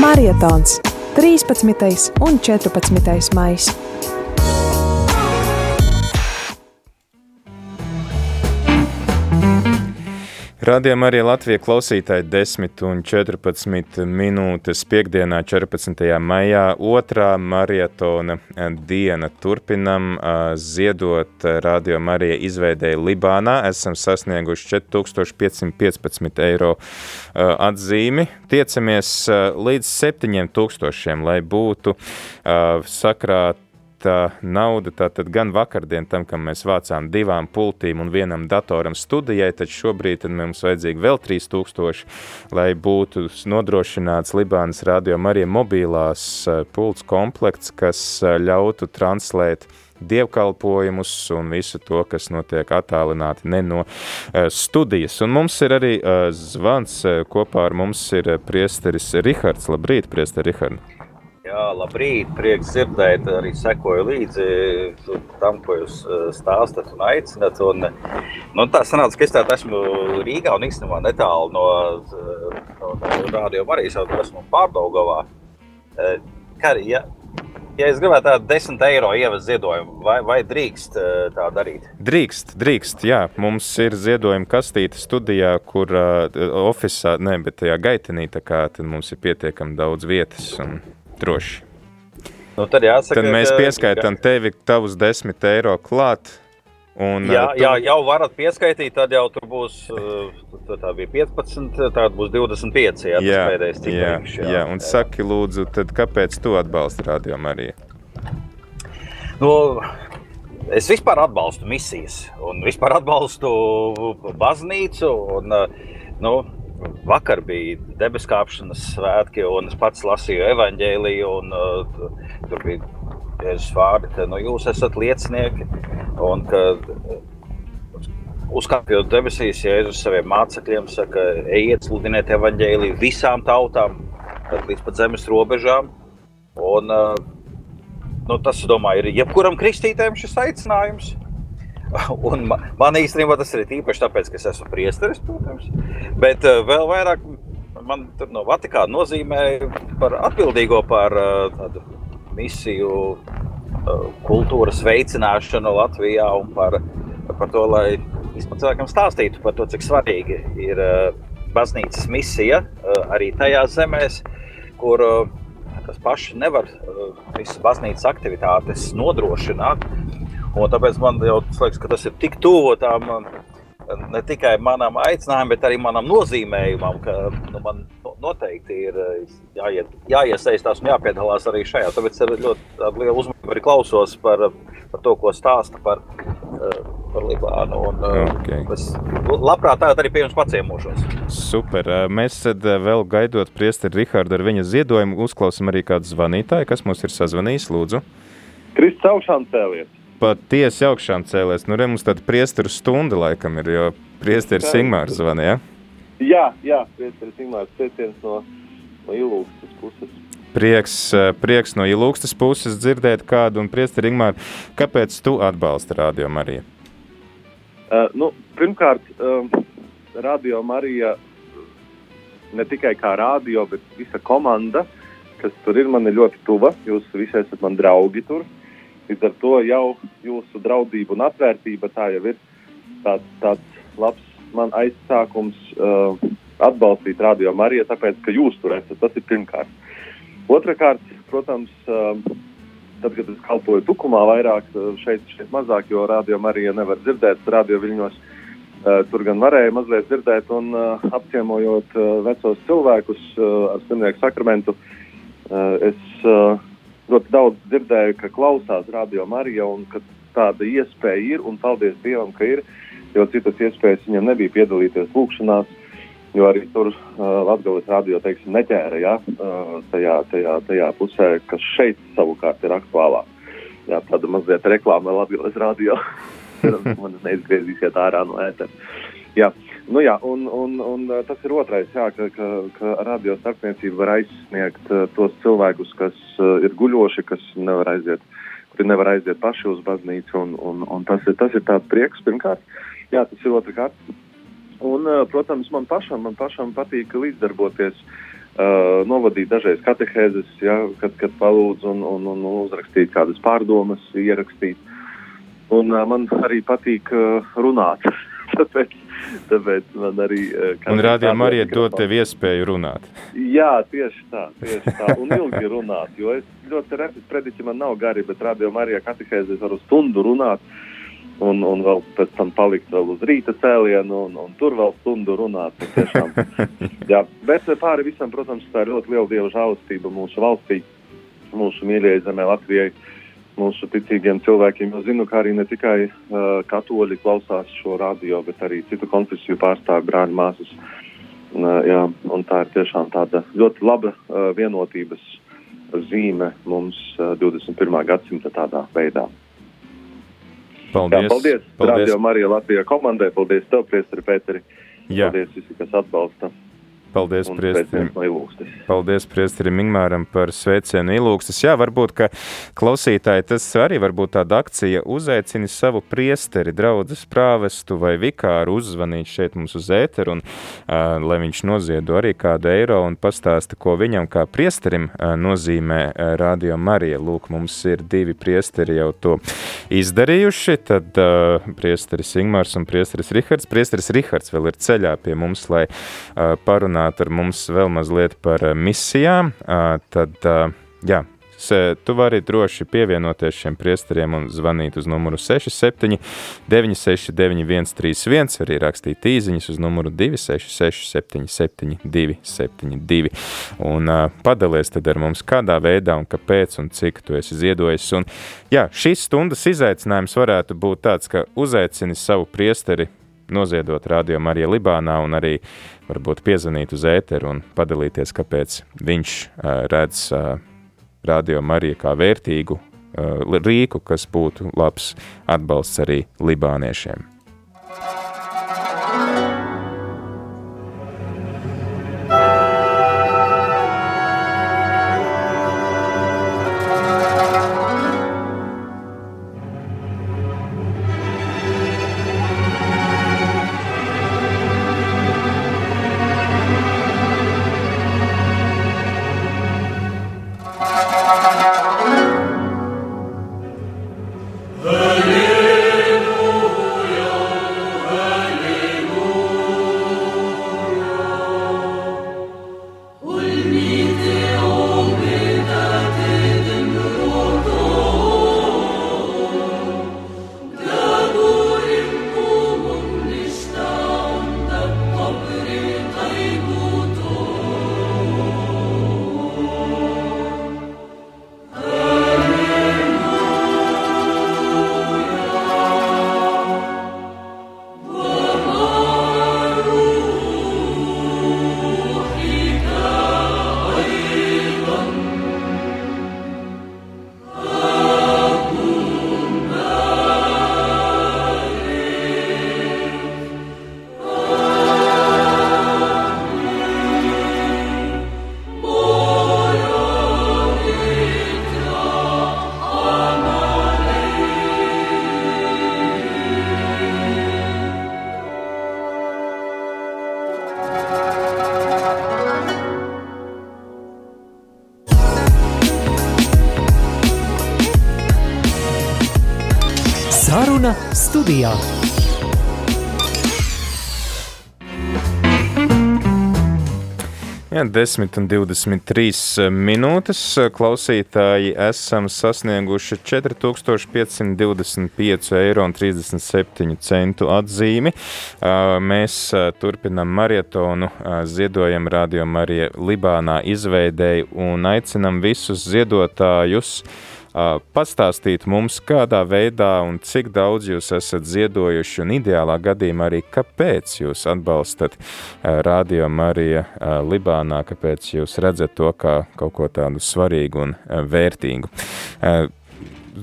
Marietons 13. un 14. maijs. Radījumā arī Latvijas klausītāji 10 un 14 minūtes piekdienā, 14. maijā, otrā marietona diena. Turpinam ziedot Radījumā arī izveidēju Libānā. Esam sasnieguši 4515 eiro atzīmi. Tiecamies līdz 7000, lai būtu sakrāt tā nauda tātad gan vakardien tam, kam mēs vācām divām pultīm un vienam datoram studijai, tad šobrīd tad mums vajadzīgi vēl 3000, lai būtu nodrošināts Libānas radio arī mobilās pults komplekts, kas ļautu translēt dievkalpojumus un visu to, kas notiek attālināti ne no studijas. Un mums ir arī zvans, kopā ar mums ir priesteris Rihards. Labrīt, priesteri Rihards! Jā, labrīt, prieks dzirdēt, arī sekoju līdzi tam, ko jūs eh, stāstat un aicinat. Un, nu, tā sanāca, ka es tādu esmu Rīgā un īstenībā netālu no, eh, no, no Rādio Marijas, jau esmu Pārdaugavā. Eh, kā ja, ja es gribētu tādu 10 eiro ievest ziedojumu, vai, vai drīkst tā darīt? Drīkst, drīkst, jā. Mums ir ziedojuma kastīte studijā, kur uh, ofisā, ne, bet tajā gaitenī, tā kā tad mums ir pietiekami daudz vietas un droši. Nu, tad, jāsaka, tad mēs pieskaitām tevi tavus 10 eiro klāt. Un, jā, tu... jā, jau varat pieskaitīt, tad jau tur būs tā bija 15, tad būs 25. Jā, jā, pēdējais, jā, jā, jā, un jā. saki, lūdzu, tad kāpēc tu atbalsti Radio Mariju? Nu, es vispār atbalstu misijas un vispār atbalstu baznīcu. Un, nu, vakar bija debeskāpšanas svētki, un es pats lasīju evaņģēliju, un uh, tur bija Jēzus vārdi, ka nu, jūs esat liecinieki, un ka uzkāpjot debesīs, Jēzus saviem mācekļiem saka, ejiet, sludiniet evaņģēliju visām tautām, līdz pat zemes robežām. Un, uh, nu, tas, domāju, ir jebkuram kristītājam šis aicinājums. Un man, man īstenībā tas ir īpaši tāpēc, ka es esmu priesteris, protams. Bet uh, vēl vairāk man tur no Vatikāna nozīmē par atbildīgo par uh, tādu misiju uh, kultūras veicināšanu Latvijā un par, par to, lai cilvēkam stāstītu par to, cik svarīgi ir baznīcas misija arī tajās zemēs, kur kas paši nevar visas baznīcas aktivitātes nodrošināt. Un tāpēc man liekas, ka tas ir tik tuvu tām ne tikai manam aicinājumam, bet arī manam nozīmējumam, ka nu, man noteikti ir jāiet, jāiesaistās un jāpiedalās arī šajā. Tāpēc ar ļoti lielu uzmanību arī klausos par, par to, ko stāsta par, par Libānu. Un, okay. Es labprāt tagad arī pie jums paciemošos. Super. Mēs tad vēl gaidot priesteri Rihardu ar viņa ziedojumu, uzklausam arī kādu zvanītāju, kas mums ir sazvanījis, lūdzu. Kristus augšām cēlies patiesi augšām cēlēs. Nu, re, mums tāda priesteru stunda laikam ir, jo priesteris Ingmārs zvana, ja? Jā, jā, priesteris Ingmārs, sveiciens no, no Ilūkstas puses. Prieks, eh, prieks no Ilūkstas puses dzirdēt kādu, un priesteri Ingmār, kāpēc tu atbalsti Radio Mariju? Uh, nu, pirmkārt, um, Radio Marija ne tikai kā radio, bet visa komanda, kas tur ir, man ir ļoti tuva. Jūs visi esat man draugi tur. Uh, Līdz ar to jau jūsu draudzība un atvērtība tā jau ir tāds, tāds labs man aizsākums uh, atbalstīt radio Mariju, tāpēc, ka jūs tur esat. Tas ir pirmkārt. Otrakārt, protams, uh, tad, kad es kalpoju tukumā vairāk, uh, šeit, šeit mazāk, jo radio Marija nevar dzirdēt radio viļņos. Uh, tur gan varēja mazliet dzirdēt, un uh, apciemojot uh, vecos cilvēkus uh, ar slimnieku sakramentu, uh, es uh, ļoti daudz dzirdēju, ka klausās radio Marija un ka tāda iespēja ir. Un paldies Dievam, ka ir. Jo citas iespējas viņam nebija piedalīties lūkšanās, jo arī tur uh, Latvijas radio teiksim, neķēra ja, uh, tajā, tajā, tajā pusē, kas šeit savukārt ir aktuālā. Jā, tāda mazliet reklāma Latvijas radio. Man neizgriezīsiet ārā no ētera. Jā. Nu, jā, un, un, un tas ir otrais, jā, ka, ka, ka radio starpniecība var aizsniegt uh, tos cilvēkus, kas uh, ir guļoši, kas nevar aiziet, kuri nevar aiziet paši uz baznīcu. Un, un, un tas, ir, tas ir tāds prieks pirmkārt. Jā, tas ir otrkārt. Un, protams, man pašam, man pašam patīk līdzdarboties uh, novadīt dažreiz katehēzes, ja, kad, kad palūdz un, un, un uzrakstīt kādas pārdomas, ierakstīt. Un uh, man arī patīk uh, runāt. tāpēc, tāpēc man arī. Uh, un rādījumā arī dod tev iespēju runāt. Jā, tieši tā, tieši tā. Un ilgi runāt, jo es ļoti reti prediķi man nav gari, bet rādījumā arī katehēzes varu stundu runāt. Un, un vēl pēc tam palikt vēl uz rīta cēlienu, un, un tur vēl stundu runāt. Tiešām, jā, bet pāri visam, protams, tā ir ļoti liela dieva žēlastība mūsu valstī, mūsu mīļajai zemē Latvijai mūsu ticīgiem cilvēkiem. Es zinu, ka arī ne tikai uh, katoļi klausās šo radio, bet arī citu konfesiju pārstāvju brāļu māsas. Uh, jā, un tā ir tiešām tāda ļoti laba uh, vienotības zīme mums uh, 21. gadsimta tādā veidā. Paldies! Jā, paldies! paldies. Radio Marija Latvijā komandai, paldies tev, Priestri Pēteri! Jā. Paldies visi, kas atbalsta! Paldies, priesterim. Paldies, priesterim Ingmāram par sveicienu ilūkstis. Jā, varbūt, ka klausītāji, tas arī varbūt tāda akcija uzaicini savu priesteri, draudzes prāvestu vai vikāru uzzvanīt šeit mums uz ēteru, un uh, lai viņš noziedo arī kādu eiro un pastāsta, ko viņam kā priesterim uh, nozīmē uh, Radio Marija. Lūk, mums ir divi priesteri jau to izdarījuši, tad uh, priesteris Ingmārs un priesteris Rihards. Priesteris Rihards vēl ir ceļā pie mums, lai uh, parunā parunāt ar mums vēl mazliet par eh, misijām, tad, jā, tu vari droši pievienoties šiem priesteriem un zvanīt uz numuru 67 969 131, arī rakstīt īziņas uz numuru 266 77 272 un uh, padalies ar mums kādā veidā un kāpēc un cik tu esi ziedojis. Un, jā, šīs stundas izaicinājums varētu būt tāds, ka uzaicini savu priesteri noziedot radio Marija Libānā un arī varbūt piezvanīt uz ēteru un padalīties, kāpēc viņš redz radio Marija kā vērtīgu rīku, kas būtu labs atbalsts arī libāniešiem. Studijā. Jā, 10 un 23 minūtes klausītāji esam sasnieguši 4525 eiro un 37 centu atzīmi. Mēs turpinam marietonu, ziedojam Radio Marija Libānā izveidēju un aicinam visus ziedotājus pastāstīt mums, kādā veidā un cik daudz jūs esat ziedojuši, un ideālā gadījumā arī kāpēc jūs atbalstat Radio Marija Libānā, kāpēc jūs redzat to kā kaut ko tādu svarīgu un vērtīgu.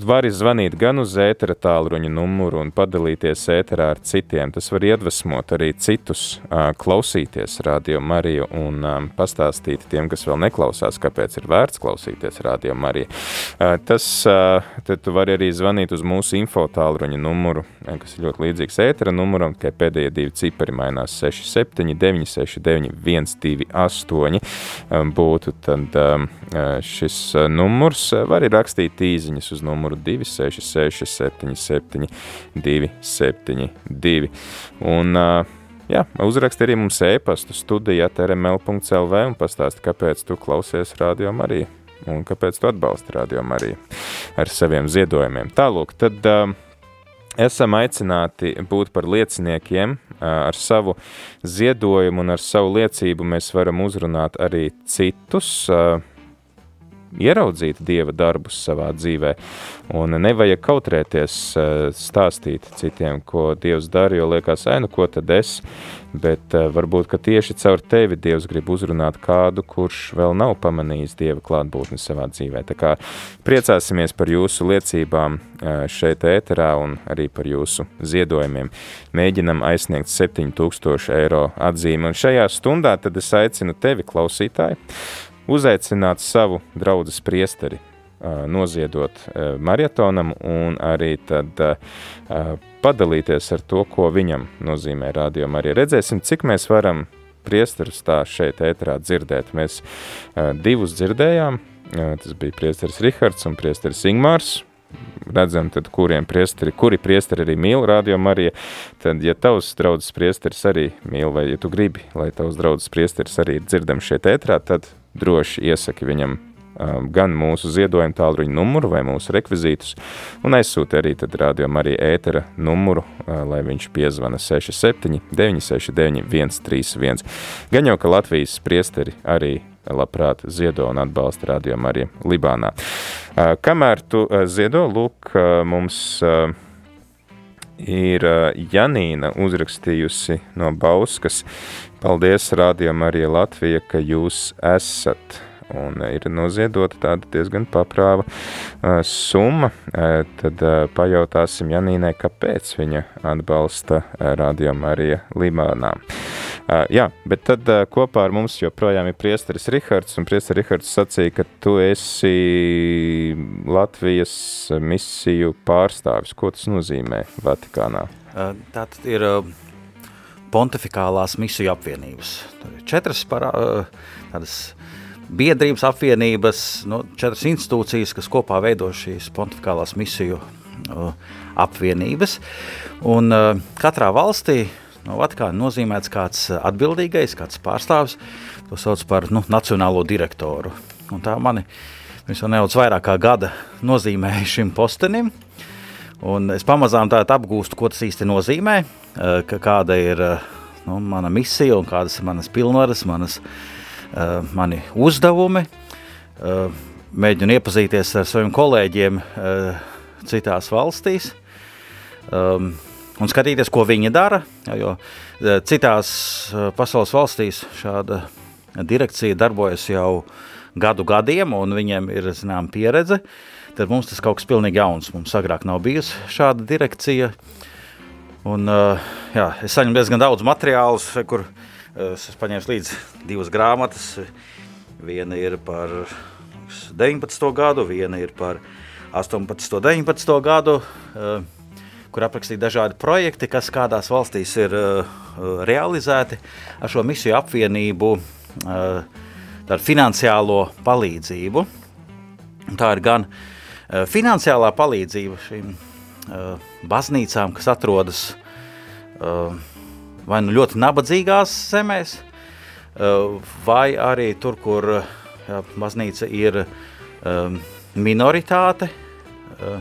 Vari zvanīt gan uz ētera tālruņa numuru un padalīties ēterā ar citiem. Tas var iedvesmot arī citus uh, klausīties Radio Mariju un um, pastāstīt tiem, kas vēl neklausās, kāpēc ir vērts klausīties Radio Mariju. Uh, tas, uh, tad tu vari arī zvanīt uz mūsu info tālruņa numuru, kas ir ļoti līdzīgs ētera numuram, tikai pēdējie divi cipari mainās 67 969 128 um, būtu tad um, šis numurs. Var arī rakstīt īziņas uz numuru 266 77 272. Un, jā, uzraksti arī mums e-pastu studija rml.lv un pastāsti, kāpēc tu klausies Radio Mariju un kāpēc tu atbalsti Radio Mariju ar saviem ziedojumiem. Tālūk, tad uh, esam aicināti būt par lieciniekiem. Ar savu ziedojumu un ar savu liecību mēs varam uzrunāt arī citus, ieraudzīt Dieva darbus savā dzīvē. Un nevajag kautrēties stāstīt citiem, ko Dievs dara, jo liekas, ai, nu ko tad es, bet varbūt, ka tieši caur tevi Dievs grib uzrunāt kādu, kurš vēl nav pamanījis Dieva klātbūtni savā dzīvē. Tā kā priecāsimies par jūsu liecībām šeit ēterā un arī par jūsu ziedojumiem. Mēģinam aizsniegt 7000 eiro atzīmi, un šajā stundā tad es aicinu tevi, klausītāji, uzaicināt savu draudzes priesteri, noziedot marietonam un arī tad padalīties ar to, ko viņam nozīmē rādījumā. Arī redzēsim, cik mēs varam priesterus tā šeit ēterā dzirdēt. Mēs divus dzirdējām, tas bija priesteris Rihards un priesteris Ingmārs, redzam, tad kuriem priesteri, kuri priesteri arī mīl Radio Marija, tad, ja tavs draudzes priesteris arī mīl, vai ja tu gribi, lai tavs draudzes priesteris arī ir dzirdam šeit ētrā, tad droši iesaki viņam um, gan mūsu ziedojumu tālruņa numuru vai mūsu rekvizītus, un aizsūti arī tad rādījumā arī ētera numuru, uh, lai viņš piezvana 67 969 131. Gan jau, ka Latvijas priesteri arī labprāt ziedo un atbalsta rādījumu arī Libānā. Uh, kamēr tu uh, ziedo, lūk, mums ir Janīna uzrakstījusi no Bauskas. Paldies, Rādījumā arī Latvija, ka jūs esat un ir noziedota tāda diezgan paprāva uh, summa, uh, tad uh, pajautāsim Janīnai, kāpēc viņa atbalsta Radio Marija Libānā. Jā, bet tad kopā ar mums joprojām ir priesteris Rihards, un priesteris Rihards sacīja, ka tu esi Latvijas misiju pārstāvis. Ko tas nozīmē Vatikānā? Tātad ir pontifikālās misiju apvienības. Tur ir četras parā, tādas biedrības apvienības, nu, četras institūcijas, kas kopā veido šīs pontifikālās misiju uh, apvienības. Un uh, katrā valstī no Vatikāna nozīmēts kāds atbildīgais, kāds pārstāvis, to sauc par nu, nacionālo direktoru. Un tā mani jau nedaudz vairāk kā gada nozīmēja šim postenim, un es pamazām apgūstu, ko tas īsti nozīmē, uh, ka kāda ir uh, nu, mana misija kādas ir manas pilnvaras, manas uh, Eh, mani uzdevumi, eh, mēģinu iepazīties ar saviem kolēģiem eh, citās valstīs un skatīties, ko viņi dara, jo citās pasaules valstīs šāda direkcija darbojas jau gadu gadiem, un viņiem ir, zinām, pieredze, tad mums tas kaut kas pilnīgi jauns. Mums agrāk nav bijusi šāda direkcija, un jā, es saņemu diezgan daudz materiālus, kur uh, Es paņēmis līdzi divas grāmatas. Viena ir par 19. gadu, viena ir par 18. un 19. gadu, eh, kur aprakstīti dažādi projekti, kas kādās valstīs ir eh, realizēti ar šo misiju apvienību, eh, finansiālo palīdzību. Tā ir gan finansiālā palīdzība šīm baznīcām, kas atrodas uh, vai nu ļoti nabadzīgās zemēs, eh, vai arī tur, kur baznīca ir minoritāte, uh,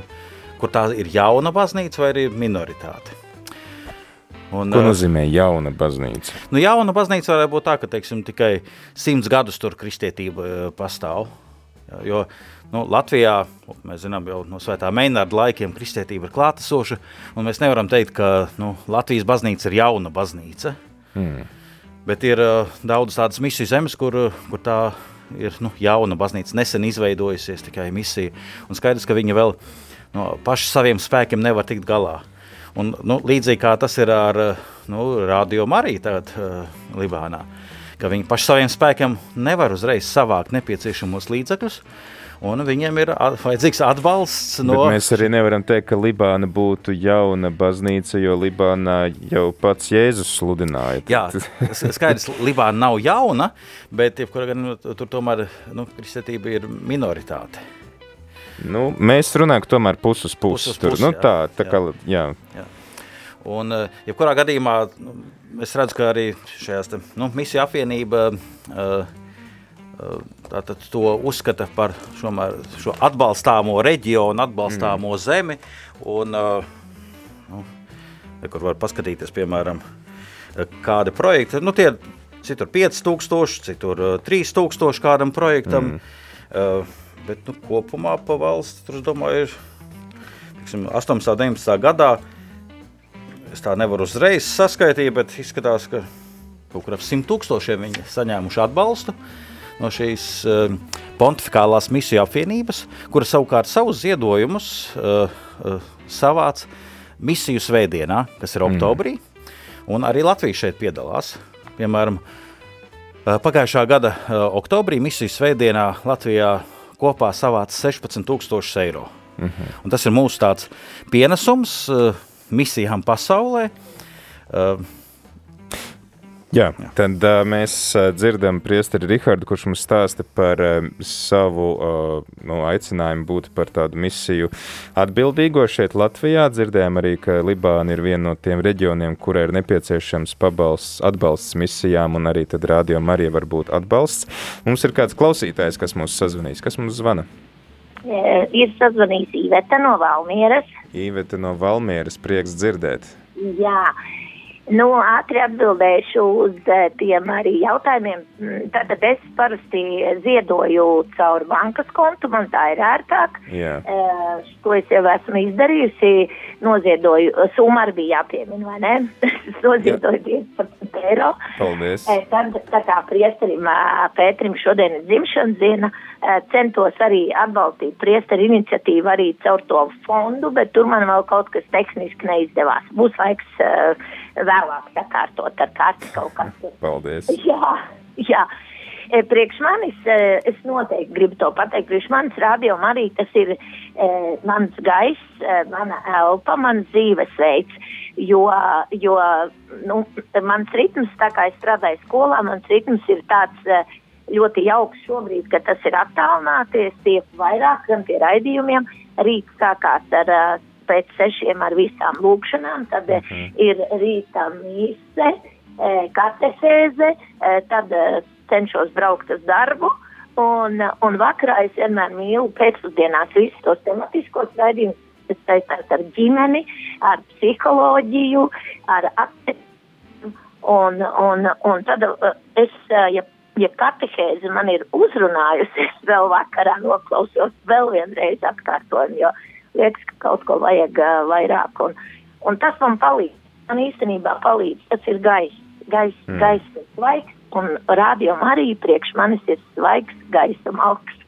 kur tā ir jauna baznīca vai arī minoritāte. Un, Ko nozīmē jauna baznīca? Nu, jauna baznīca varētu būt tā, ka teiksim, tikai simts gadus tur kristietība pastāv. Jo Nu, Latvijā mēs zinām jau no Svētā Meinārda laikiem, kristietība ir klātesoša. Mēs nevaram teikt, ka nu, Latvijas baznīca ir jauna baznīca. Hmm. Bet ir uh, daudz tādas misiju zemes, kur, kur tā ir nu, jauna baznīca, nesen izveidojusies tikai misija. Un skaidrs, ka viņa vēl no paši saviem spēkiem nevar tikt galā. Un, nu, līdzīgi kā tas ir ar nu, radio arī tagad uh, Libānā, ka viņi paši saviem spēkiem nevar uzreiz savākt nepieciešamos līdzekļus, un viņiem ir vajadzīgs atbalsts no... Bet mēs arī nevaram teikt, ka Libāna būtu jauna baznīca, jo Libānā jau pats Jēzus sludināja. Jā, skaidrs, Libāna nav jauna, bet gan tur tomēr nu, kristietībā ir minoritāte. Nu, mēs runājam, ka tomēr puses puses. Pus, pus, nu, tā, tā jā. kā, jā. jā. Un, jebkurā gadījumā, nu, es redzu, ka arī šajās te, nu, misiju apvienība uh, Tātad to uzskata par šo, šo atbalstāmo reģionu, atbalstāmo mm. zemi. Un, nu, kur var paskatīties, piemēram, kādi projekti. Nu, tie citur 5000, citur 3000 kādam projektam. Mm. Bet nu, kopumā pa valsts, es domāju, ir tiksim, 18. un 19. gadā. Es tā nevaru uzreiz saskaitīt, bet izskatās, ka kaut kur ap 100 tūkstošiem viņi saņēmuši atbalstu. Uh, no šīs uh, pontificālās misiju apvienības, kura savukārt savus ziedojumus uh, uh, savāc misiju svētdienā, kas ir mhm. oktobrī, mm. un arī Latvija šeit piedalās. Piemēram, uh, pagājušā gada uh, oktobrī misiju svētdienā Latvijā kopā savāca 16 tūkstošus eiro. Mm -hmm. Un tas ir mūsu tāds pienesums uh, misijām pasaulē. Uh, Jā, tad uh, mēs uh, dzirdam priesteri Rihardu, kurš mums stāsta par uh, savu uh, nu, aicinājumu būt par tādu misiju atbildīgo šeit Latvijā. Dzirdējām arī, ka Libāna ir viena no tiem reģioniem, kurai ir nepieciešams pabalsts, atbalsts misijām, un arī tad rādio Marija var būt atbalsts. Mums ir kāds klausītājs, kas mums sazvanīs. Kas mums zvana? Ir sazvanījis Īveta no Valmieras. Īveta no Valmieras, prieks dzirdēt. Jā, uh, Nu, ātri atbildēšu uz eh, tiem arī jautājumiem. Tātad mm, es parasti ziedoju caur bankas kontu, man tā ir ērtāk. Yeah. Uh, to es jau esmu izdarījusi. Noziedoju, summa arī bija jāpiemina, vai ne? noziedoju yeah. 15 eiro. Paldies. Uh, tad, tā kā priesterim uh, Pēterim šodien ir dzimšanas diena, uh, centos arī atbalstīt priesteru iniciatīvu arī caur to fondu, bet tur man vēl kaut kas tehniski neizdevās. Būs laiks. Uh, vēlāk sakārtot ar kārtu kaut kas. Paldies! Jā, jā. E, priekš manis, e, es noteikti gribu to pateikt, priekš manis radio arī tas ir e, mans gaiss, e, mana elpa, mans dzīvesveids, jo, jo nu, mans ritms, tā kā es strādāju skolā, mans ritms ir tāds e, ļoti jauks šobrīd, ka tas ir attālināties, tiek vairāk gan pie raidījumiem, rīt sākās ar uh, pēc sešiem ar visām lūkšanām, tad mhm. -huh. ir rīta mīse, katehēze, tad cenšos braukt uz darbu. Un, un vakarā es vienmēr mīlu pēcpusdienās visus tos tematiskos raidījumus, kas saistās ar ģimeni, ar psiholoģiju, ar aktivitāti. Un, un, un tad es, ja, ja katehēze man ir uzrunājusi, es vēl vakarā noklausos vēl vienreiz atkārtojumu, jo liekas, ka kaut ko vajag uh, vairāk. Un, un tas man palīdz. Man īstenībā palīdz. Tas ir gaiss. Gaiss, mm. gaiss svaigs. Un rādījum arī priekš manis ir svaigs, gaisa malks.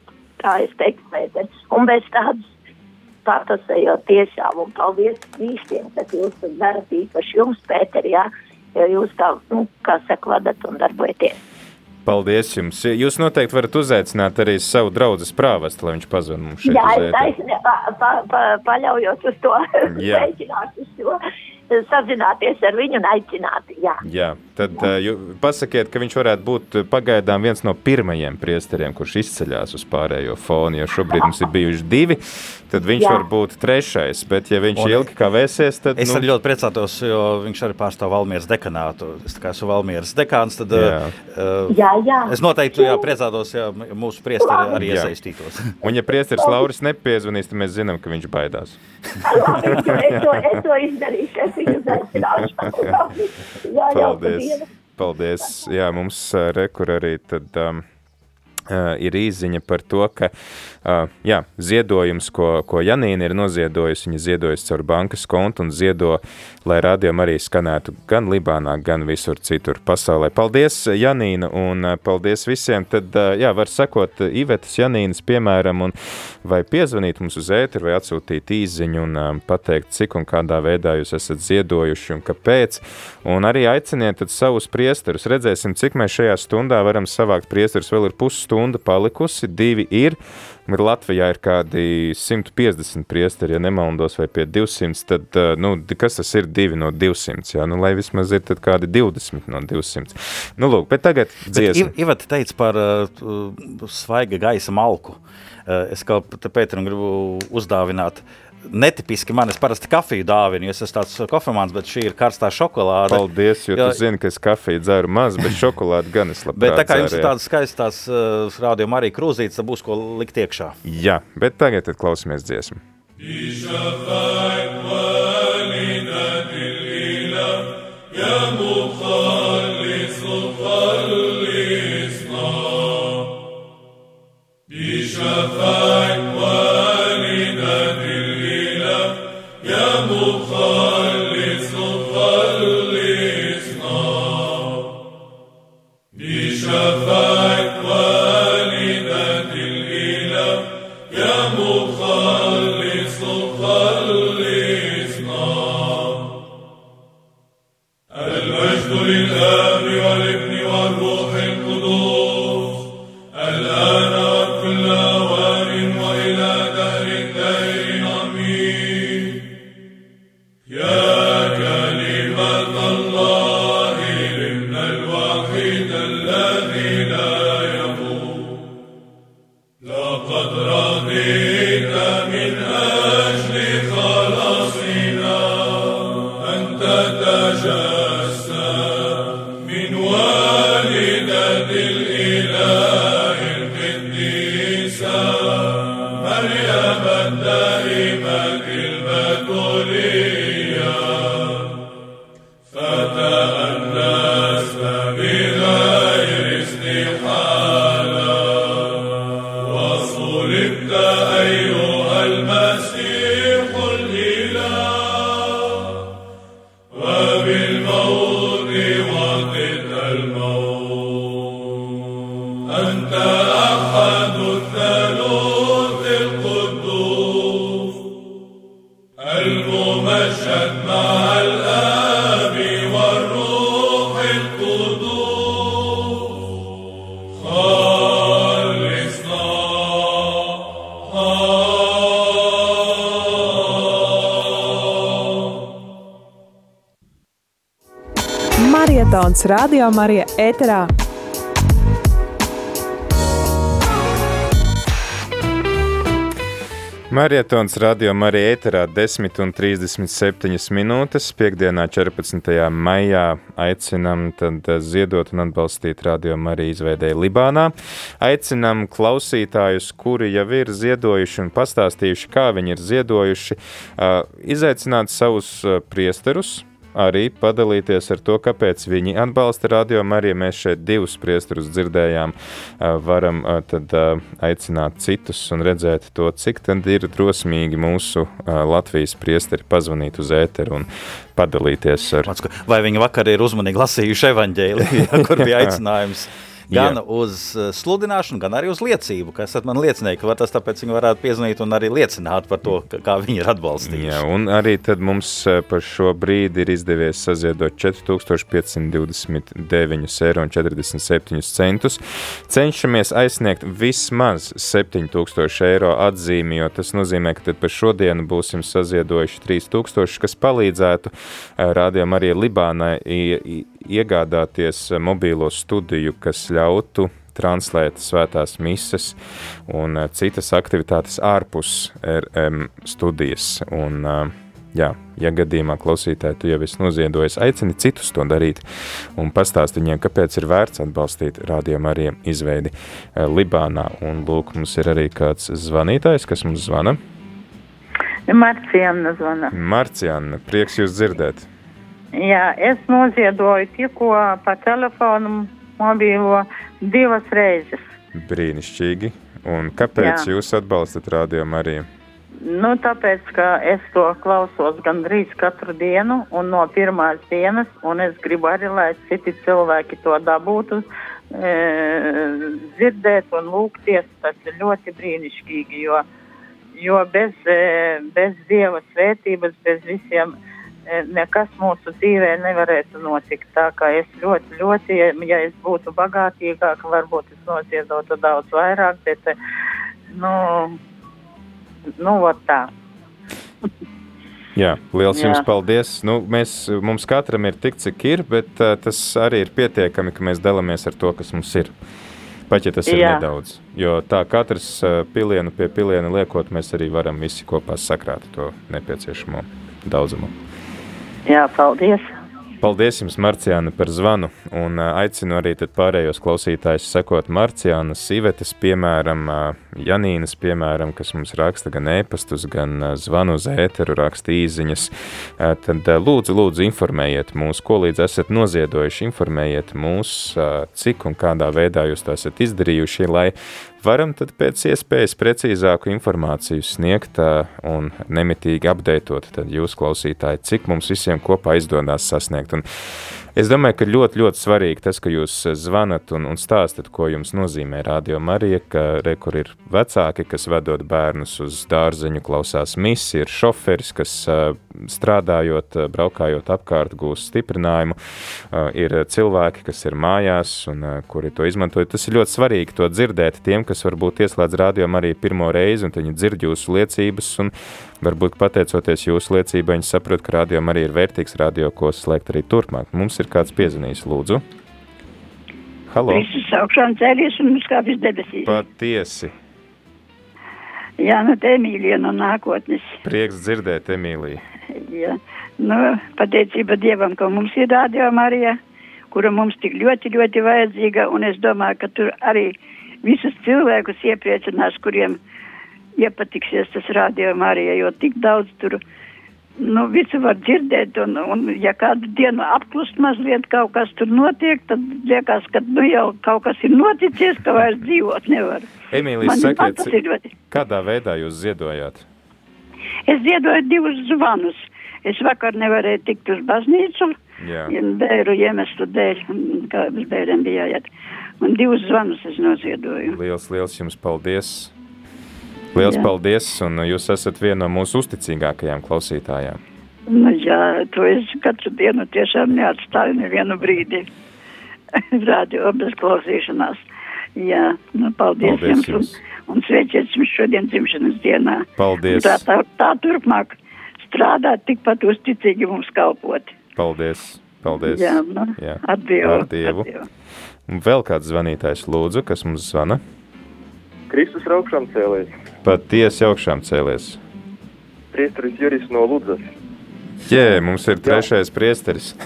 Tā es teiktu, Pēter. Un bez tādas patasējot tiešām. Un paldies visiem, kas jūs darat, īpaši jums, Pēter, jā, jo jūs tā, nu, kā saka, vadat un darbojaties. Paldies jums. Jūs noteikti varat uzaicināt arī savu draugu prāvestu, lai viņš pazvan mums šeit. Jā, es taisnē, pa, pa, pa, paļaujos uz to, mēģināt uz to sazināties ar viņu un aicināt. Jā, jā tad jā. Uh, pasakiet, ka viņš varētu būt pagaidām viens no pirmajiem priesteriem, kurš izceļās uz pārējo fonu, jo šobrīd mums ir bijuši divi, tad viņš jā. var būt trešais, bet ja viņš un ilgi kavēsies, tad... Es nu... arī ļoti priecātos, jo viņš arī pārstāv Valmieras dekanātu. Es kā esmu Valmieras dekāns, tad jā. Uh, jā, jā. es noteikti jā, priecātos, ja mūsu priesteri arī jā. iesaistītos. un ja priesteris Lauris nepiezvanīs, tad mēs zinām, ka viņš baidās. Labi, es, to, es to izdarīšu, es viņu aicināšu. Paldies. Paldies. Jā, mums rekur arī tad... Um, Uh, ir īziņa par to, ka uh, jā, ziedojums, ko, ko Janīna ir noziedojusi, viņa ziedojusi caur bankas kontu un ziedo, lai rādījumi arī skanētu gan Libānā, gan visur citur pasaulē. Paldies, Janīna, un uh, paldies visiem. Tad, jā, var sekot Ivetas Janīnas, piemēram, un vai piezvanīt mums uz ēteru, vai atsūtīt īziņu un uh, pateikt, cik un kādā veidā jūs esat ziedojuši un kāpēc. Un arī aiciniet savus priesterus. Redzēsim, cik mēs šajā stundā varam savākt priesterus. Vēl ir pusstundu stunda palikusi, divi ir. Ir Latvijā ir kādi 150 priesteri, ja nemaldos, vai pie 200, tad, nu, kas tas ir 2 no 200, jā, nu, lai vismaz ir kādi 20 no 200. Nu, lūk, bet tagad dziesma. Iveta teica par uh, svaiga gaisa malku. Uh, es kā Pēteram gribu uzdāvināt uh, netipiski man. Es parasti kafiju dāvinu, jo es esmu tāds kofemāns, bet šī ir karstā šokolāde. Paldies, jo jā. tu zini, ka es kafiju dzeru maz, bet šokolādi gan es labprāt Bet tā kā jums ir tādas skaistas uh, rādījuma arī krūzītes, tad būs ko likt iekšā. Jā, bet tagad tad klausamies dziesmu. يا مخلص خلصنا Shafak Marietons Radio Marija ēterā. Marietons radio Marija ēterā 10,37 minūtes. Piektdienā, 14. maijā, aicinām ziedot un atbalstīt radio Mariju izveidēju Libānā. Aicinām klausītājus, kuri jau ir ziedojuši un pastāstījuši, kā viņi ir ziedojuši, izaicināt savus priesterus, arī padalīties ar to, kāpēc viņi atbalsta radio Mariju. Mēs šeit divus priesterus dzirdējām, varam tad aicināt citus un redzēt to, cik tad ir drosmīgi mūsu Latvijas priesteri pazvanīt uz ēteru un padalīties ar. Vai viņi vakar ir uzmanīgi lasījuši evaņģēli, kur bija aicinājums? Gan Jā. uz eh, sludināšanu, gan arī uz liecību, kas man liecināja, ka tas tāpēc viņi varētu piezvanīt un arī liecināt par to, kā viņi ir atbalstījuši. Jā, un arī tad mums eh, par šo brīdi ir izdevies saziedot 4529 eiro un 47 centus. Cenšamies aizsniegt vismaz 7000 eiro atzīmi, jo tas nozīmē, ka tad par šodienu būsim saziedojuši 3000, kas palīdzētu eh, rādījām arī Libānai iegādāties mobīlo studiju, kas ļautu translēt svētās mises un eh, citas aktivitātes ārpus RM studijas. Un, eh, jā, ja gadījumā klausītāji tu jau esi noziedojis, aicini citus to darīt un pastāst viņiem, kāpēc ir vērts atbalstīt rādījumu arī izveidi eh, Libānā. Un lūk, mums ir arī kāds zvanītājs, kas mums zvana. Marciana zvana. Marciana, prieks jūs dzirdēt. Jā, es noziedoju tikko pa telefonu mobīlo divas reizes. Brīnišķīgi. Un kāpēc Jā. jūs atbalstat Radio Mariju? Nu, tāpēc, ka es to klausos gandrīz katru dienu un no pirmās dienas, un es gribu arī, lai citi cilvēki to dabūtu, e, dzirdēt un lūgties. Tas ir ļoti brīnišķīgi, jo, jo bez, e, bez Dieva svētības, bez visiem, e, nekas mūsu dzīvē nevarētu notikt. Tā kā es ļoti, ļoti, ja es būtu bagātīgāka, varbūt es noziedotu daudz vairāk, bet, e, nu, nu, tā. Jā, liels Jā. jums paldies. Nu, mēs, mums katram ir tik, cik ir, bet uh, tas arī ir pietiekami, ka mēs dalāmies ar to, kas mums ir. Pat ja tas ir Jā. nedaudz. Jo tā katrs uh, pilienu pie piliena liekot, mēs arī varam visi kopā sakrāt to nepieciešamo daudzumu. Jā, paldies! Paldies jums, Marcijāna, par zvanu. Un aicinu arī pārējos klausītājus sekot Marcijānas, Ivetes, piemēram, Janīnas, piemēram, kas mums raksta gan ēpastus, gan zvanu uz ēteru, raksta īziņas. Tad lūdzu, lūdzu, informējiet mūs, ko līdz esat noziedojuši, informējiet mūs, cik un kādā veidā jūs to esat izdarījuši, lai varam tad pēc iespējas precīzāku informāciju sniegt un nemitīgi apdeitot jūs klausītāji, cik mums visiem kopā izdodas sasniegt. Un es domāju, ka ļoti, ļoti svarīgi tas, ka jūs zvanat un, un stāstat, ko jums nozīmē Radio Marija, ka re, kur ir vecāki, kas vedot bērnus uz dārzeņu, klausās misi, ir šoferis, kas ā, strādājot, ā, braukājot apkārt, gūst stiprinājumu, ir cilvēki, kas ir mājās un kuri to izmantoja. Tas ir ļoti svarīgi to dzirdēt tiem, kas varbūt ieslēdz radio arī pirmo reizi, un viņi dzird jūsu liecības, un varbūt pateicoties jūsu liecībai, viņi saprot, ka radio arī ir vērtīgs radio, ko slēgt arī turpmāk. Mums ir kāds piezinījis, lūdzu. Halo! Kristus augšām cēlies un uzkāpis debesīs. Patiesi! Jā, nu te Emīlija no nākotnes. Prieks dzirdēt, Emīlija. Jā. Nu, pateicība Dievam, ka mums ir radio Marija, kura mums tik ļoti, ļoti vajadzīga, un es domāju, ka tur arī visus cilvēkus iepriecinās, kuriem iepatiksies tas radio Marija, jo tik daudz tur, nu, visu var dzirdēt, un, un ja kādu dienu apklust mazliet kaut kas tur notiek, tad liekas, ka, nu, jau kaut kas ir noticies, ka vairs dzīvot nevar. Emīlija, Man- man sakiet, kādā veidā jūs ziedojāt? Es ziedoju divus zvanus. Es vakar nevarēju tikt uz baznīcu, Jā. bēru iemeslu dēļ, kā uz bērniem bija jāiet. Un divus zvanus es noziedoju. Liels, liels jums paldies! Liels Jā. paldies, un jūs esat viena no mūsu uzticīgākajām klausītājām. Nu, jā, to es katru dienu tiešām neatstāju nevienu brīdi. Radio bez klausīšanās. Jā, nu, paldies, Paldies jums. Un, jums. un sveiciet jums šodien dzimšanas dienā. Paldies! Un Tā, tā, tā turpmāk strādāt, tikpat uzticīgi mums kalpot. Paldies! Paldies! Jā, nu, Jā. ar Dievu, Ar Dievu. ar Dievu. Un vēl kāds zvanītājs lūdzu, kas mums zvana? Kristus ir augšām cēlējis. Patiesi augšām cēlies. Priesteris Juris no Ludzas. Jē, mums ir trešais priesteris.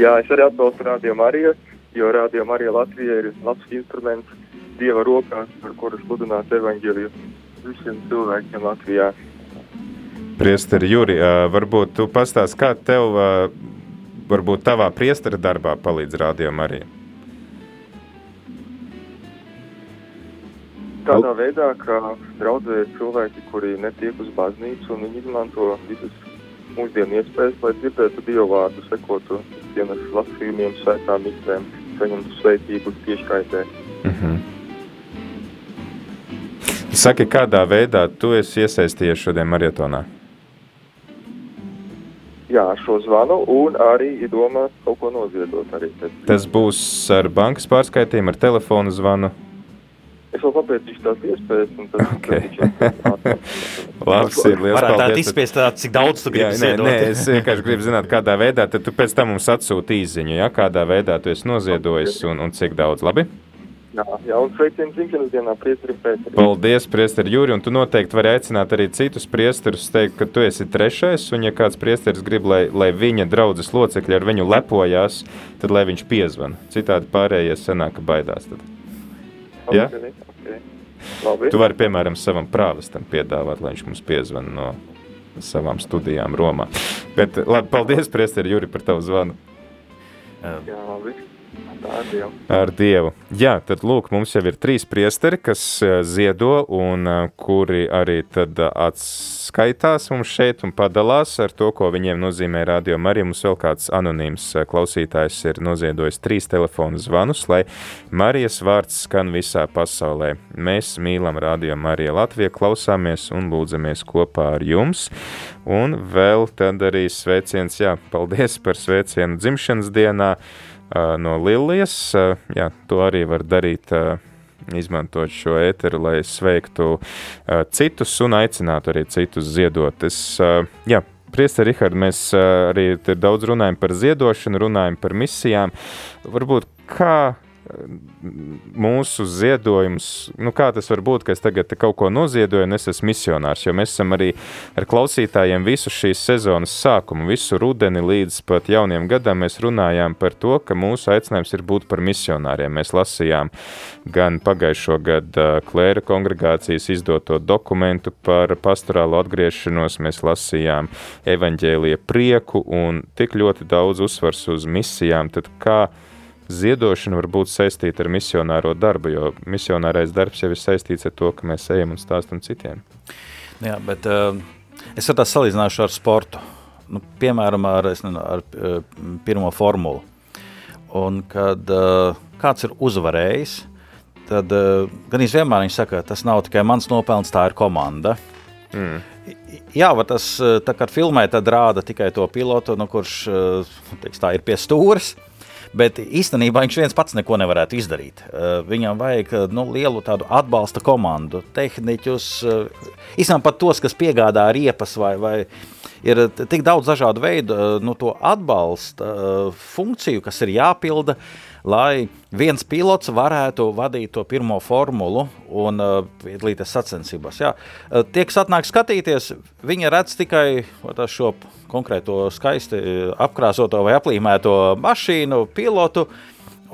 Jā, es arī atbalstu Radio Mariju, jo Radio Marija Latvija ir labs instruments Dieva rokās, ar kuru sludināt evaņģēliju visiem cilvēkiem Latvijā. Priesteri Juri, varbūt tu pastāst, kā tev, varbūt tavā priestera darbā palīdz Radio Marija? Tādā veidā, ka draudzē ir cilvēki, kuri netiek uz baznīcu, un viņi izmanto visas mūsdienu iespējas, lai dzirdētu Dievu vārdu, sekotu dienas lasījumiem, svētām mislēm, saņemtu svētību tieškaitē. Mhm. Saki, kādā veidā tu esi iesaistījies šodien marietonā? Jā, ar šo zvanu, un arī ir domā kaut ko noziedot arī. Tas būs ar bankas pārskaitījumu, ar telefonu zvanu. Es vēl papētīšu tās iespējas, un tad Okay. Labs ir, liels Varētu paldies. izspiest, tā, cik daudz tu gribi nē, ziedot. nē, es vienkārši gribu zināt, kādā veidā, tad tu pēc tam mums atsūti īziņu, ja? kādā veidā tu esi noziedojis un, un cik daudz, labi? Jā, jā, un sveicienu dzimšanas dienā priesterim Pēterim. Paldies, priesteri Jūri, un tu noteikti vari aicināt arī citus priesterus, teikt, ka tu esi trešais, un ja kāds priesteris grib, lai, lai viņa draudzes locekļi ar viņu lepojās, tad lai viņš piezvan. Citādi pārējie sanāk, ka baidās. Tad. Jā? Okay, okay. Labi. Tu vari, piemēram, savam prāvestam piedāvāt, lai viņš mums piezvan no savām studijām Romā. Bet labi, paldies, priesteri Jūri, par tavu zvanu. Jā, labi. Ar Dievu. Ar Dievu. Jā, tad lūk, mums jau ir trīs priesteri, kas eh, ziedo un eh, kuri arī tad eh, atskaitās mums šeit un padalās ar to, ko viņiem nozīmē radio Marija. Mums vēl kāds anonīms klausītājs ir noziedojis trīs telefonu zvanus, lai Marijas vārds skan visā pasaulē. Mēs mīlam radio Marija Latvija, klausāmies un lūdzamies kopā ar jums. Un vēl tad arī sveiciens, jā, paldies par sveicienu dzimšanas dienā no Lilijas. Jā, to arī var darīt izmantot šo ēteru, lai sveiktu citus un aicinātu arī citus ziedot. Es, jā, Priester Rihard, mēs arī daudz runājam par ziedošanu, runājam par misijām. Varbūt kā mūsu ziedojums, nu kā tas var būt, ka es tagad kaut ko noziedoju un es esmu misionārs, jo mēs esam arī ar klausītājiem visu šīs sezonas sākumu, visu rudeni līdz pat jauniem gadam mēs runājām par to, ka mūsu aicinājums ir būt par misionāriem. Mēs lasījām gan pagājušo gadu klēra kongregācijas izdoto dokumentu par pastorālu atgriešanos, mēs lasījām evaņģēlija prieku un tik ļoti daudz uzsvars uz misijām, tad kā ziedošana var būt saistīta ar misionāro darbu, jo misionārais darbs jau ir saistīts ar to, ka mēs ejam un stāstam citiem. Jā, bet uh, es tā salīdzināšu ar sportu. Nu, piemēram, ar, nezinu, ar uh, pirmo formulu. Un kad uh, kāds ir uzvarējis, tad uh, gan vienmēr viņš saka, tas nav tikai mans nopelns, tā ir komanda. Mm. Jā, tas tā kā filmē, tad rāda tikai to pilotu, nu, kurš teiks, tā ir pie stūres. Bet īstenībā viņš viens pats neko nevarētu izdarīt. Eh, viņam vajag eh, nu, lielu atbalsta komandu, tehniķus, eh, īstenībā pat tos, kas piegādā riepas vai, vai ir tik daudz dažādu veidu nu, atbalsta funkciju, kas ir jāpilda. Uh, lai viens pilots varētu vadīt to pirmo formulu un uh, piedalīties sacensībās. Jā. Uh, tie, kas atnāk skatīties, viņi redz tikai šo konkrēto skaisti apkrāsoto vai aplīmēto mašīnu, pilotu.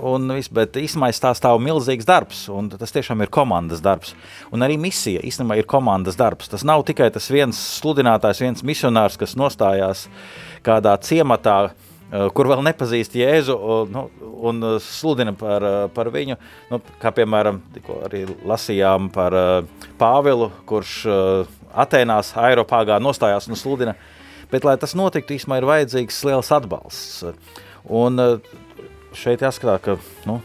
Un viss, bet īstenībā tā stāv milzīgs darbs, un tas tiešām ir komandas darbs. Un arī misija īstenībā ir komandas darbs. Tas nav tikai tas viens sludinātājs, viens misionārs, kas nostājās kādā ciematā, uh, Eh, kur vēl nepazīst Jēzu nu, un eh, sludina par, eh, par viņu. Nu, kā piemēram, arī lasījām par Pāvilu, kurš Atēnās, Eiropāgā nostājās un sludina. Bet, lai tas notiktu, īstenībā ir vajadzīgs liels atbalsts. Un šeit jāskatās, ka nu,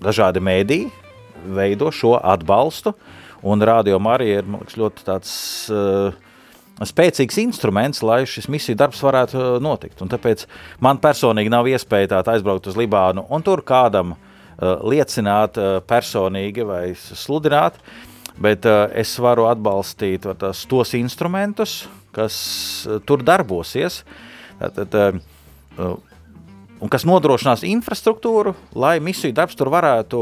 dažādi mēdīji veido šo atbalstu, un Radio Marija ir liekas, ļoti tāds uh, spēcīgs instruments, lai šis misiju darbs varētu uh, notikt. Un tāpēc man personīgi nav iespēja aizbraukt uz Libānu un tur kādam uh, liecināt uh, personīgi vai sludināt, bet uh, es varu atbalstīt tās, tos instrumentus, kas tur darbosies. Uh, un kas nodrošinās infrastruktūru, lai misiju darbs tur varētu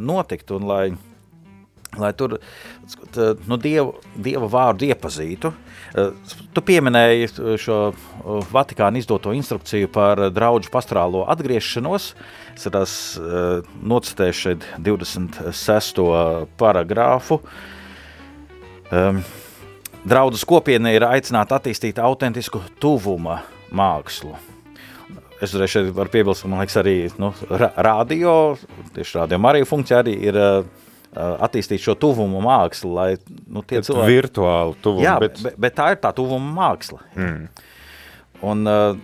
notikt un lai, lai tur nu, dievu, dieva vārdu iepazītu. Eh, tu pieminēji šo eh, Vatikāna izdoto instrukciju par draugu pastorālo atgriešanos. Es uh, nocitēju šeit 26. paragrāfu. Um, Draudzes kopiena ir aicināta attīstīt autentisku tuvuma mākslu. Es uzreiz šeit varu piebilst, ka man liekas arī nu, radio, tieši radio Marija funkcija arī ir Uh, attīstīt šo tuvumu mākslu, lai nu, tie bet cilvēki... Virtuālu tuvumu. Jā, bet... Bet, bet tā ir tā tuvuma māksla. Mm. Un uh,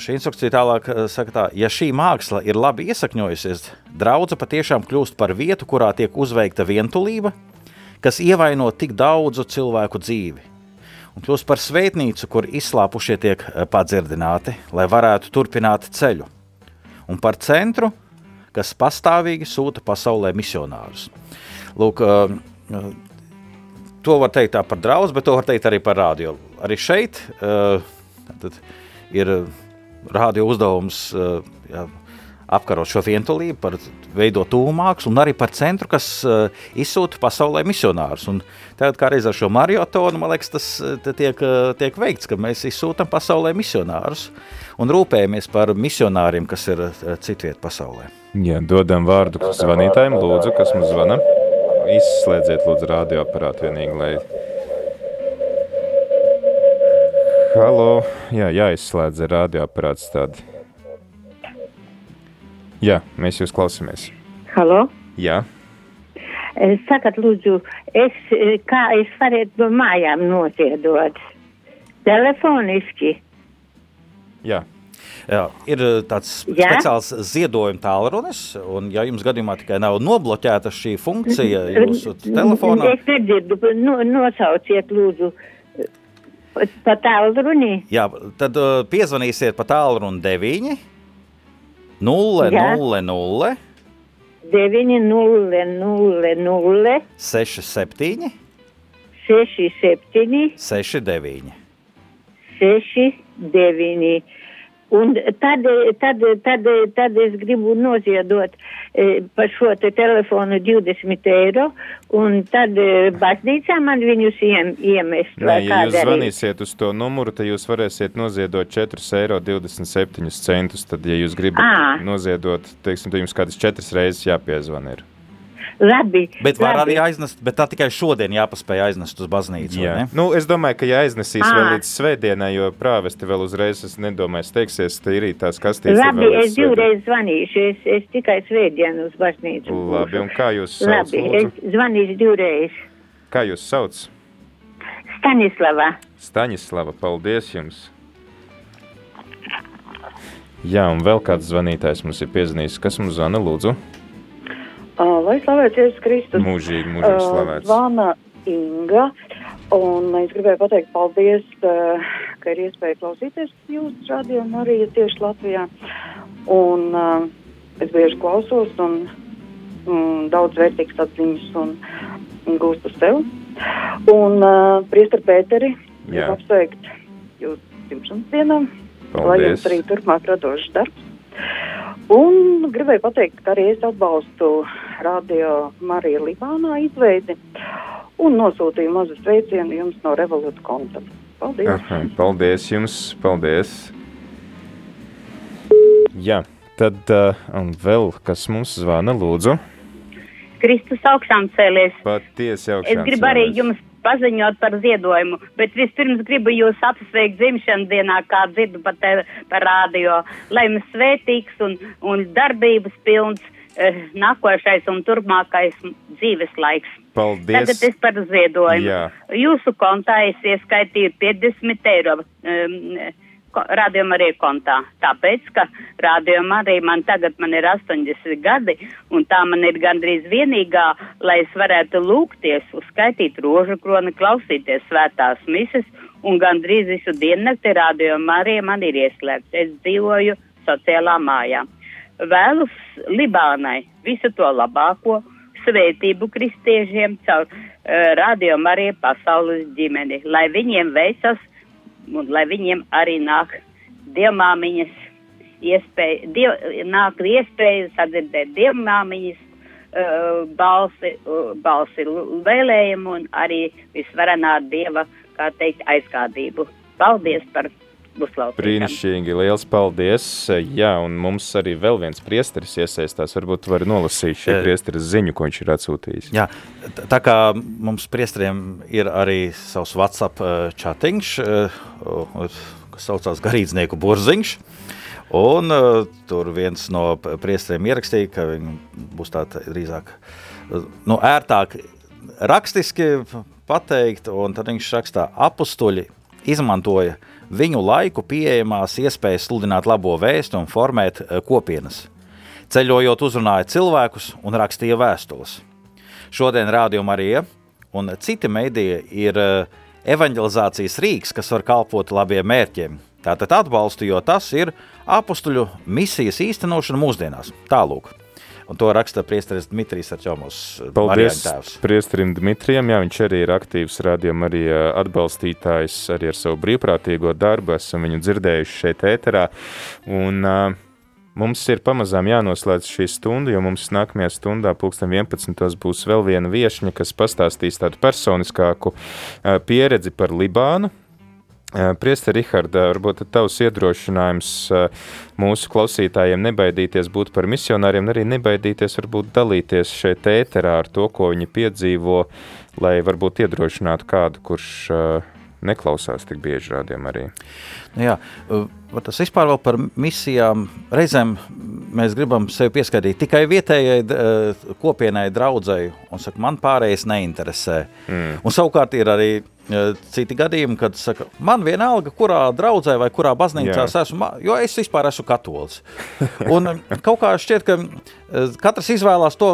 šī instrukcija tālāk uh, saka tā, ja šī māksla ir labi iesakņojusies, draudze patiešām kļūst par vietu, kurā tiek uzveikta vientulība, kas ievaino tik daudzu cilvēku dzīvi. Un kļūst par svētnīcu, kur izslāpušie tiek padzirdināti, lai varētu turpināt ceļu. Un par centru, kas pastāvīgi sūta pasaulē misionārus. Lūk, to var teikt par draugu, bet to var teikt arī par rādio. Arī šeit ir rādio uzdevums jā, apkarot šo vientulību, par veidot tuvu mākslu un arī par centru, kas uh, izsūta pasaulē misionārus. Un tagad, kā reiz ar šo mariotonu, man liekas, tas tiek, tiek veikts, ka mēs izsūtam pasaulē misionārus un rūpējamies par misionāriem, kas ir citviet pasaulē. Jā, dodam vārdu zvanītājiem, lūdzu, kas mums zvana. Izslēdziet lūdzu radioaparātu vienīgi, lai... Halo, jā, jāizslēdz radioaparāts tādi. Jā, mēs jūs klausamies. Halo? Jā. Sakat, lūdzu, es, kā es varētu mājām noziedot? Telefoniski? Jā. Jā, ir eh, tāds Jā? speciāls ziedojuma tālrunis, un ja jums gadījumā tikai nav nobloķēta šī funkcija jūsu telefonā, Es nedzirdu, no, nosauciet, lūdzu, pa tālruni. jā, tad uh, piezvanīsiet pa tālruni 9 0 Jā. 0 0 9, 0, 0, 0, 6 7 6, 7, 6 9. 6, 9. Un tad, tad, tad, tad es gribu noziedot e, par šo te telefonu 20 eiro, un tad e, baznīcā man viņus iem, iemest. Nē, ja jūs zvanīsiet uz to numuru, tad jūs varēsiet noziedot 4,27 eiro. Tad, ja jūs gribat Ā. noziedot, teiksim, tad jums kādas četras reizes jāpiezvan. Ir. Labi. Bet var labi. arī aiznest, bet tā tikai šodien jāpaspēj aiznest uz baznīcu. vai Jā. ne? Nu, es domāju, ka jāiznesīs Ā. vēl līdz svētdienai, jo prāvesti vēl uzreiz es nedomāju, steigsies, te ir tās kastītes. Labi, es divreiz zvanīšu, es, es tikai svētdienu uz baznīcu. Labi, un kā jūs sauc? Labi, lūdzu? es zvanīšu divreiz. Kā jūs sauc? Stanislava. Staņislava, paldies jums! Jā, un vēl kāds zvanītājs mums ir piezvanījis. Kas mums zvana, lūdzu? Uh, Lai slavēts Jēzus Kristus. Mūžīgi, mūžīgi Uh, slavēts. Zvana Inga. Un es gribēju pateikt paldies, uh, ka ir iespēja klausīties jūsu radio un arī tieši Latvijā. Un uh, es bieži klausos un mm, daudz vērtīgas atziņas un, un gūstu sev. Un uh, priester Pēteri, apsveikt jūs dzimšanas dienā. Lai jums arī turpmāk radošs darbs. Un gribēju pateikt, ka arī es atbalstu Radio Mariju Libānā izveidi un nosūtīju mazu sveicienu jums no Revolūta konta. Paldies! Aha, paldies jums, paldies. Jā, tad uh, un vēl kas mums zvana, lūdzu. Kristus augšām cēlies. Patiesi augšām Es gribu arī cēlies. jums paziņot par ziedojumu, bet vispirms gribu jūs apsveikt dzimšanas dienā, kā dzirdu pa, te, pa rādio, lai jums svētīgs un, un darbības pilns nākošais un turpmākais dzīves laiks. Paldies. Tagad es par ziedojumu. Jā. Jūsu kontā es ieskaitīju 50 eiro. Um, Rādījumā arī kontā. Tāpēc, ka rādījumā arī man tagad man ir 80 gadi, un tā man ir gandrīz vienīgā, lai es varētu lūgties, uzskaitīt rožu kroni, klausīties svētās mises, un gandrīz visu diennakti rādījumā arī man ir ieslēgts. Es dzīvoju sociālā mājā. Vēlus Libānai visu to labāko, svētību kristiešiem caur uh, rādījumu arī pasaules ģimeni, lai viņiem veicas un lai viņiem arī nāk dievmāmiņas iespēja, diev, nāk iespēja sadzirdēt dievmāmiņas uh, balsi, uh, balsi vēlējumu un arī visvarenā dieva, kā teikt, aizkādību. Paldies par uzklausīšanu. Brīnišķīgi, liels paldies. Jā, un mums arī vēl viens priesteris iesaistās. Varbūt var nolasīt šī Eh. priesteris ziņu, ko viņš ir atsūtījis. Jā, tā kā mums priesteriem ir arī savs WhatsApp uh, chatiņš, uh, kas saucās Garīdznieku burziņš, un uh, tur viens no priesteriem ierakstīja, ka viņi būs tā tā drīzāk uh, nu, ērtāk rakstiski pateikt, un tad viņš rakstā apustuļi izmantoja viņu laiku pieejamās iespējas sludināt labo vēstu un formēt eh, kopienas. Ceļojot, uzrunāja cilvēkus un rakstīja vēstules. Šodien Rādio Marija un citi mediji ir eh, evanģelizācijas rīks, kas var kalpot labiem mērķiem. Tātad atbalstu, jo tas ir apstuļu misijas īstenošana mūsdienās. Tālūk. Un to raksta priesteris Dmitrijs Arčovs. Paldies priesterim Dmitrijam. Jā, viņš arī ir aktīvs rādījuma arī atbalstītājs arī ar savu brīvprātīgo darbu. Esam viņu dzirdējuši šeit ēterā. Un, uh, Mums ir pamazām jānoslēdz šī stunda, jo mums nākamajā stundā, pulksten 11. būs vēl viena viesņa, kas pastāstīs tādu personiskāku pieredzi par Libānu. Priesta Riharda, varbūt tavs iedrošinājums mūsu klausītājiem nebaidīties būt par misionāriem, arī nebaidīties varbūt dalīties šeit ēterā ar to, ko viņi piedzīvo, lai varbūt iedrošinātu kādu, kurš neklausās tik bieži rādījumā arī. Nu jā, tas vispār vēl par misijām. Reizēm mēs gribam sevi pieskaitīt tikai vietējai kopienai, draudzēji, un saka, man pārējais neinteresē. Mm. Un savukārt ir arī citi gadījumi, kad saka, man vienalga, kurā draudzē vai kurā baznīcā es esmu, jo es vispār esmu katolis. Un kaut kā šķiet, ka katrs izvēlās to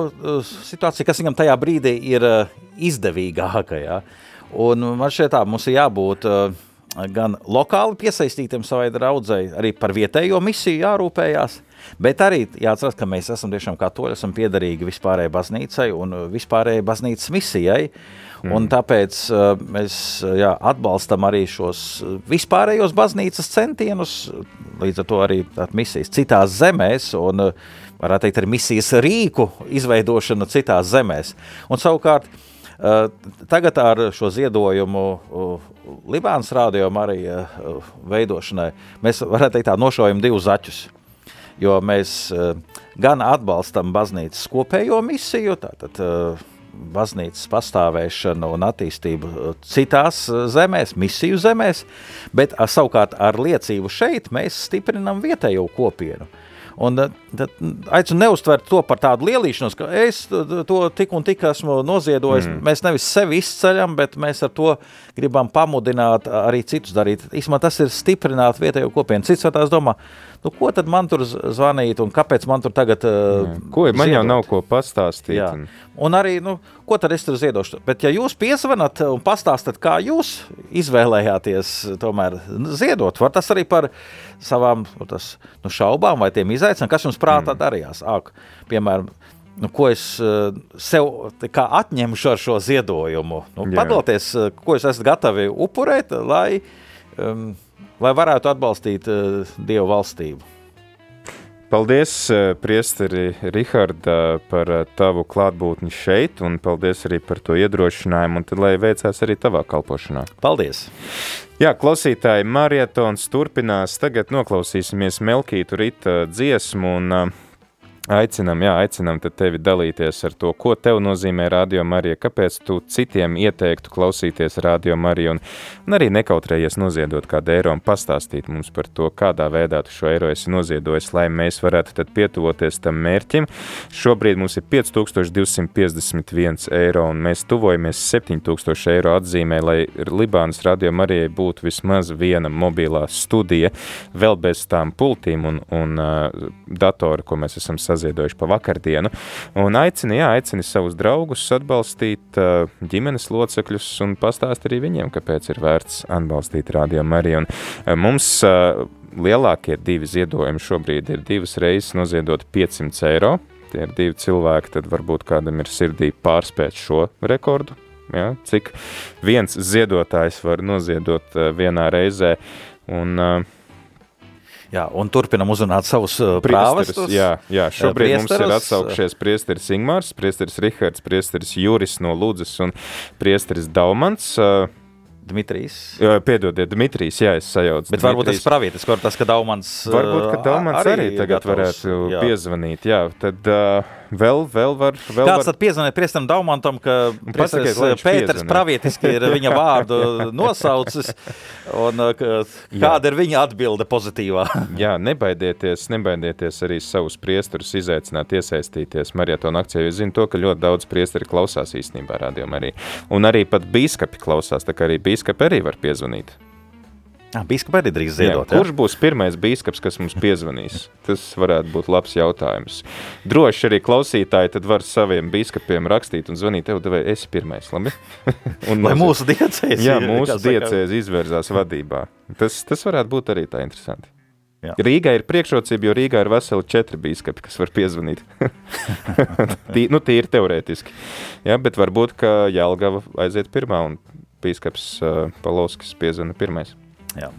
situāciju, kas viņam tajā brīdī ir izdevīgākā. Ja? Un man šķiet, tā mums ir jābūt gan lokāli piesaistītiem savai draudzēji, arī par vietējo misiju jārūpējās, bet arī jāatcerās, ka mēs esam tiešām katoļi, esam piederīgi vispārējai baznīcai un vispārējai baznīcas misijai. Mm. Un tāpēc uh, mēs jā, atbalstam arī šos vispārējos baznīcas centienus, līdz ar to arī misijas citās zemēs, un varētu teikt, arī misijas rīku izveidošana citās zemēs. Un savukārt, uh, tagad ar šo ziedojumu Libānas rādījuma arī veidošanai mēs varētu teikt tā nošaujam divus zaķus. Jo mēs gan atbalstam baznīcas kopējo misiju, tātad baznīcas pastāvēšanu un attīstību citās zemēs, misiju zemēs, bet savukārt ar liecību šeit mēs stiprinam vietējo kopienu. Uh, Un tad aicinu neuztvert to par tādu lielīšanos, ka es to tik un tik esmu noziedojis. Mm. Mēs nevis sevi izceļam, bet mēs ar to gribam pamudināt arī citus darīt. Īsumā tas ir stiprināt vietējo kopienu. Cits tās domā, nu, ko tad man tur zvanīt un kāpēc man tur tagad uh, Ko, man ziedot? jau nav ko pastāstīt. Jā. Un... arī, nu, ko tad es tur ziedošu? Bet ja jūs piesvanat un pastāstat, kā jūs izvēlējāties tomēr ziedot, var tas arī par savām tas, nu, šaubām vai tiem izaicinājumiem, kas jums prātā mm. darījās. Āk, piemēram, nu, ko es uh, sev atņemšu ar šo ziedojumu. Nu, padalieties, ko jūs esat gatavi upurēt, lai um, lai varētu atbalstīt uh, Dievu valstību. Paldies, eh, Priesteri Riharda, par eh, tavu klātbūtni šeit, un paldies arī par to iedrošinājumu, un tad, lai veicās arī tavā kalpošanā. Paldies! Jā, klausītāji, marietons turpinās. Tagad noklausīsimies Melkītu Rita dziesmu, un uh, Aicinām, jā, aicinām tevi dalīties ar to, ko tev nozīmē Radio Marija, kāpēc tu citiem ieteiktu klausīties Radio Mariju un, un arī nekautrējies noziedot kādu eiro un pastāstīt mums par to, kādā veidā tu šo eiro esi noziedojis, lai mēs varētu tad pietuvoties tam mērķim. Šobrīd mums ir 5251 eiro un mēs tuvojamies 7000 eiro atzīmē, lai Libānas Radio Marijai būtu vismaz viena mobilā studija, vēl bez tām pultīm un, un uh, datoru, ko mēs esam sazinājuši saziedojuši pa vakardienu. Un aicina, jā, aicina savus draugus atbalstīt uh, ģimenes locekļus un pastāst arī viņiem, kāpēc ir vērts atbalstīt Radio Mariju. Un, uh, mums uh, lielākie divi ziedojumi šobrīd ir divas reizes noziedot 500 eiro. Tie ir divi cilvēki, tad varbūt kādam ir sirdī pārspēt šo rekordu. Ja, cik viens ziedotājs var noziedot vienā reizē. Un, uh, Jā, un turpinam uzrunāt savus prāvestus. Jā, jā, šobrīd mums ir atsaukšies priesteris Ingmārs, priesteris Rihards, priesteris Juris no Ludzes un priesteris Daumans. Uh, Dmitrijs. Piedodiet, Dmitrijs, jā, es sajaucu. Bet Dmitrijs. varbūt tas pravietis, kur tas, ka Daumans. Varbūt, ka Daumans arī, arī tagad gatavs, varētu jā. piezvanīt, jā. Tad, uh, vēl, vēl var. Vēl Kāds var... tad piezvanīja Priestam Daumantam, ka Pēters piezvanē. pravietiski ir viņa vārdu nosaucis, un ka, kāda ir viņa atbilde pozitīvā? Jā, nebaidieties, nebaidieties arī savus priesterus izaicināt, iesaistīties marietona akcijā, jo zinu to, ka ļoti daudz priesteri klausās īstenībā rādījumā arī. Un arī pat bīskapi klausās, tā kā arī bīskapi arī var piezvanīt. Bīskaps arī drīz ziedot. Jā, kurš būs pirmais bīskaps, kas mums piezvanīs? Tas varētu būt labs jautājums. Droši arī klausītāji tad var saviem bīskapiem rakstīt un zvanīt tev, vai esi pirmais, labi? un Lai mūsu diecēs Jā, mūsu diecēs izvērzās vadībā. Tas, tas varētu būt arī tā interesanti. Jā. Rīgā ir priekšrocība, jo Rīgā ir veseli četri bīskapi, kas var piezvanīt. tī, nu, tī ir teorētiski. Jā, bet varbūt, ka Jelgava aiziet pirmā un bīskaps uh, Palovskis piezvana pirmais. Jā.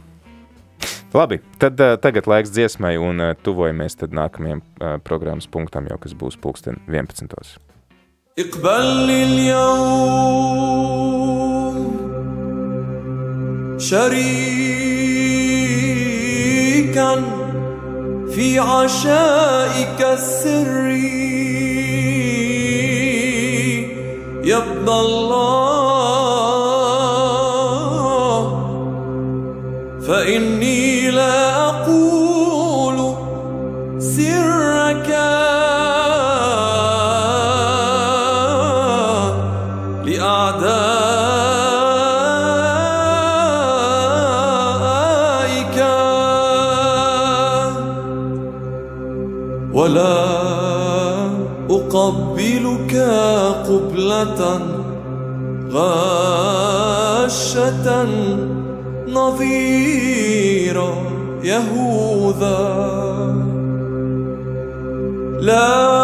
Labi, tad uh, tagad laiks dziesmai un uh, tuvojamies tad nākamajam uh, programmas punktam, jau kas būs pulksten 11. اقبل اليوم شريكا في عشائك السري يبقى الله فإني لا أقول سرك لأعدائك ولا أقبلك قبلة غاشة. نظير يهوذا. لكني